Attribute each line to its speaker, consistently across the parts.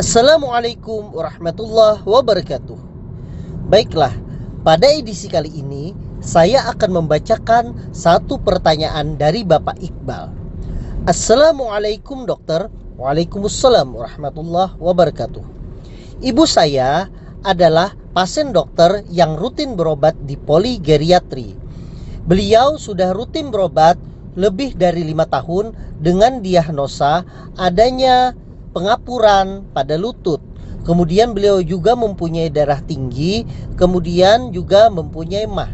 Speaker 1: Assalamualaikum warahmatullahi wabarakatuh. Baiklah, pada edisi kali ini saya akan membacakan satu pertanyaan dari Bapak Iqbal. Assalamualaikum dokter. Waalaikumsalam warahmatullahi wabarakatuh. Ibu saya adalah pasien dokter yang rutin berobat di poligeriatri. Beliau sudah rutin berobat lebih dari lima tahun dengan diagnosa adanya pengapuran pada lutut. Kemudian beliau juga mempunyai darah tinggi, kemudian juga mempunyai mah.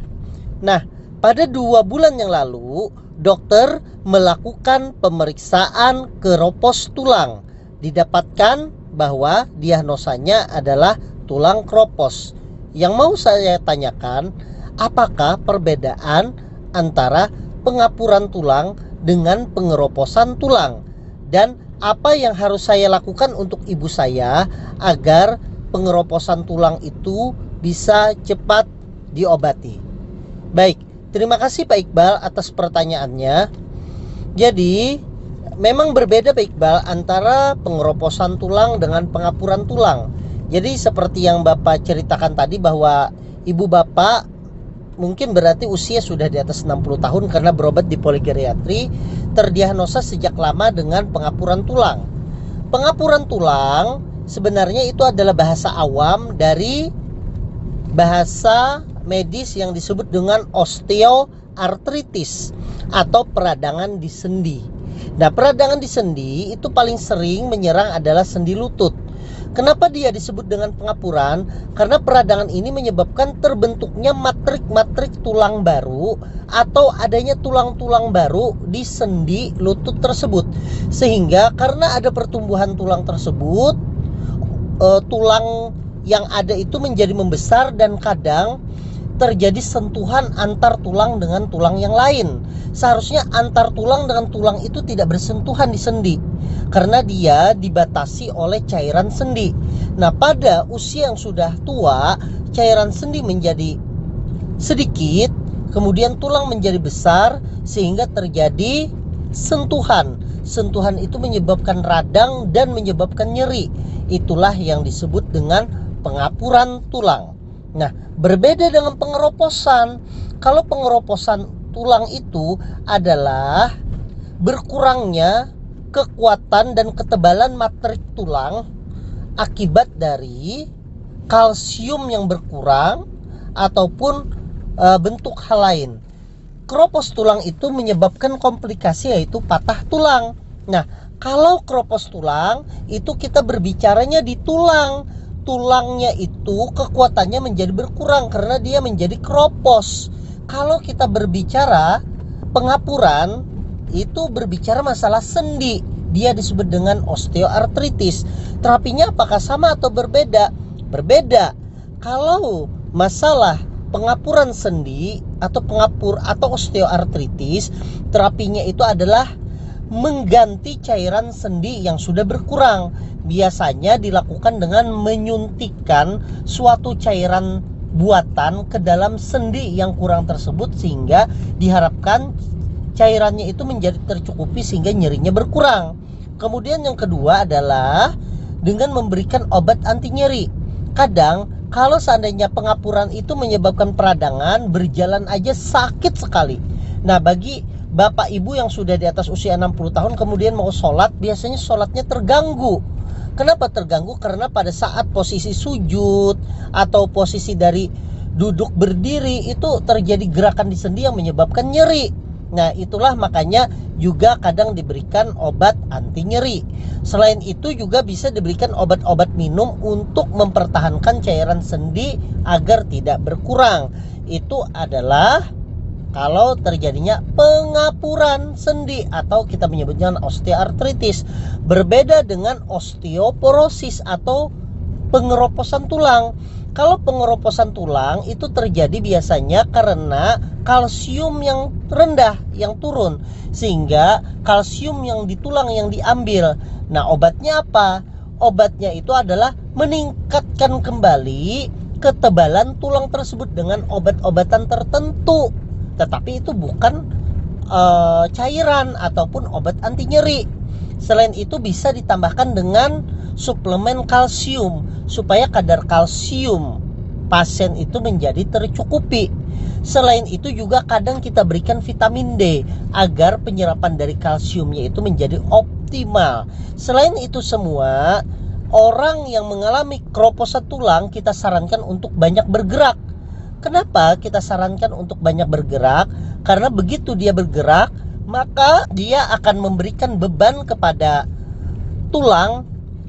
Speaker 1: Nah, pada dua bulan yang lalu, dokter melakukan pemeriksaan keropos tulang. Didapatkan bahwa diagnosanya adalah tulang kropos. Yang mau saya tanyakan, apakah perbedaan antara pengapuran tulang dengan pengeroposan tulang? Dan apa yang harus saya lakukan untuk ibu saya agar pengeroposan tulang itu bisa cepat diobati. Baik, terima kasih Pak Iqbal atas pertanyaannya. Jadi, memang berbeda Pak Iqbal antara pengeroposan tulang dengan pengapuran tulang. Jadi seperti yang Bapak ceritakan tadi bahwa ibu Bapak mungkin berarti usia sudah di atas 60 tahun karena berobat di poligeriatri terdiagnosa sejak lama dengan pengapuran tulang. Pengapuran tulang sebenarnya itu adalah bahasa awam dari bahasa medis yang disebut dengan osteoartritis atau peradangan di sendi. Nah, peradangan di sendi itu paling sering menyerang adalah sendi lutut. Kenapa dia disebut dengan pengapuran? Karena peradangan ini menyebabkan terbentuknya matrik-matrik tulang baru atau adanya tulang-tulang baru di sendi lutut tersebut. Sehingga karena ada pertumbuhan tulang tersebut, uh, tulang yang ada itu menjadi membesar dan kadang terjadi sentuhan antar tulang dengan tulang yang lain. Seharusnya antar tulang dengan tulang itu tidak bersentuhan di sendi karena dia dibatasi oleh cairan sendi. Nah, pada usia yang sudah tua, cairan sendi menjadi sedikit, kemudian tulang menjadi besar sehingga terjadi sentuhan. Sentuhan itu menyebabkan radang dan menyebabkan nyeri. Itulah yang disebut dengan pengapuran tulang. Nah, berbeda dengan pengeroposan. Kalau pengeroposan tulang itu adalah berkurangnya kekuatan dan ketebalan matrik tulang akibat dari kalsium yang berkurang ataupun e, bentuk hal lain. Keropos tulang itu menyebabkan komplikasi yaitu patah tulang. Nah, kalau keropos tulang itu kita berbicaranya di tulang tulangnya itu kekuatannya menjadi berkurang karena dia menjadi kropos. Kalau kita berbicara pengapuran itu berbicara masalah sendi. Dia disebut dengan osteoartritis. Terapinya apakah sama atau berbeda? Berbeda. Kalau masalah pengapuran sendi atau pengapur atau osteoartritis, terapinya itu adalah mengganti cairan sendi yang sudah berkurang. Biasanya dilakukan dengan menyuntikkan suatu cairan buatan ke dalam sendi yang kurang tersebut sehingga diharapkan cairannya itu menjadi tercukupi sehingga nyerinya berkurang. Kemudian yang kedua adalah dengan memberikan obat anti nyeri. Kadang kalau seandainya pengapuran itu menyebabkan peradangan, berjalan aja sakit sekali. Nah, bagi bapak ibu yang sudah di atas usia 60 tahun kemudian mau sholat biasanya sholatnya terganggu kenapa terganggu karena pada saat posisi sujud atau posisi dari duduk berdiri itu terjadi gerakan di sendi yang menyebabkan nyeri Nah, itulah makanya juga kadang diberikan obat anti nyeri. Selain itu juga bisa diberikan obat-obat minum untuk mempertahankan cairan sendi agar tidak berkurang. Itu adalah kalau terjadinya pengapuran sendi atau kita menyebutnya osteoartritis berbeda dengan osteoporosis atau pengeroposan tulang kalau pengeroposan tulang itu terjadi biasanya karena kalsium yang rendah yang turun sehingga kalsium yang di tulang yang diambil. Nah obatnya apa? Obatnya itu adalah meningkatkan kembali ketebalan tulang tersebut dengan obat-obatan tertentu. Tetapi itu bukan uh, cairan ataupun obat anti nyeri. Selain itu bisa ditambahkan dengan suplemen kalsium supaya kadar kalsium pasien itu menjadi tercukupi. Selain itu juga kadang kita berikan vitamin D agar penyerapan dari kalsiumnya itu menjadi optimal. Selain itu semua, orang yang mengalami keroposan tulang kita sarankan untuk banyak bergerak. Kenapa kita sarankan untuk banyak bergerak? Karena begitu dia bergerak, maka dia akan memberikan beban kepada tulang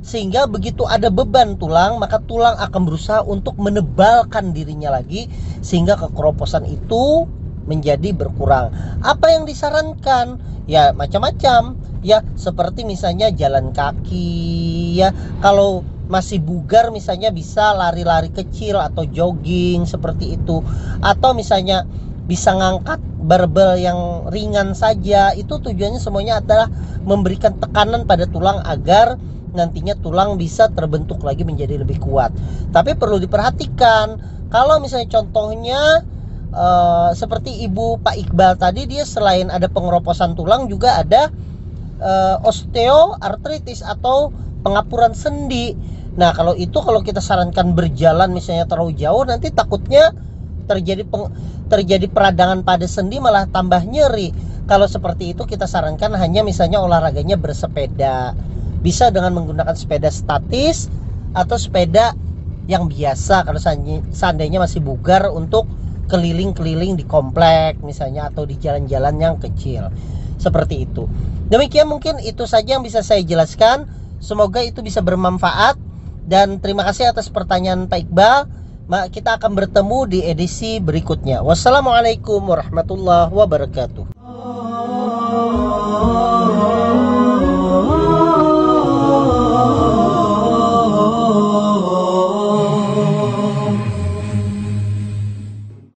Speaker 1: sehingga begitu ada beban tulang maka tulang akan berusaha untuk menebalkan dirinya lagi sehingga kekeroposan itu menjadi berkurang. Apa yang disarankan? Ya macam-macam. Ya seperti misalnya jalan kaki ya. Kalau masih bugar misalnya bisa lari-lari kecil atau jogging seperti itu. Atau misalnya bisa ngangkat barbel yang ringan saja. Itu tujuannya semuanya adalah memberikan tekanan pada tulang agar nantinya tulang bisa terbentuk lagi menjadi lebih kuat. Tapi perlu diperhatikan kalau misalnya contohnya uh, seperti ibu Pak Iqbal tadi dia selain ada pengeroposan tulang juga ada uh, osteoartritis atau pengapuran sendi. Nah, kalau itu kalau kita sarankan berjalan misalnya terlalu jauh nanti takutnya terjadi peng, terjadi peradangan pada sendi malah tambah nyeri. Kalau seperti itu kita sarankan hanya misalnya olahraganya bersepeda bisa dengan menggunakan sepeda statis atau sepeda yang biasa kalau seandainya masih bugar untuk keliling-keliling di komplek misalnya atau di jalan-jalan yang kecil. Seperti itu. Demikian mungkin itu saja yang bisa saya jelaskan. Semoga itu bisa bermanfaat. Dan terima kasih atas pertanyaan Pak Iqbal. Kita akan bertemu di edisi berikutnya. Wassalamualaikum warahmatullahi wabarakatuh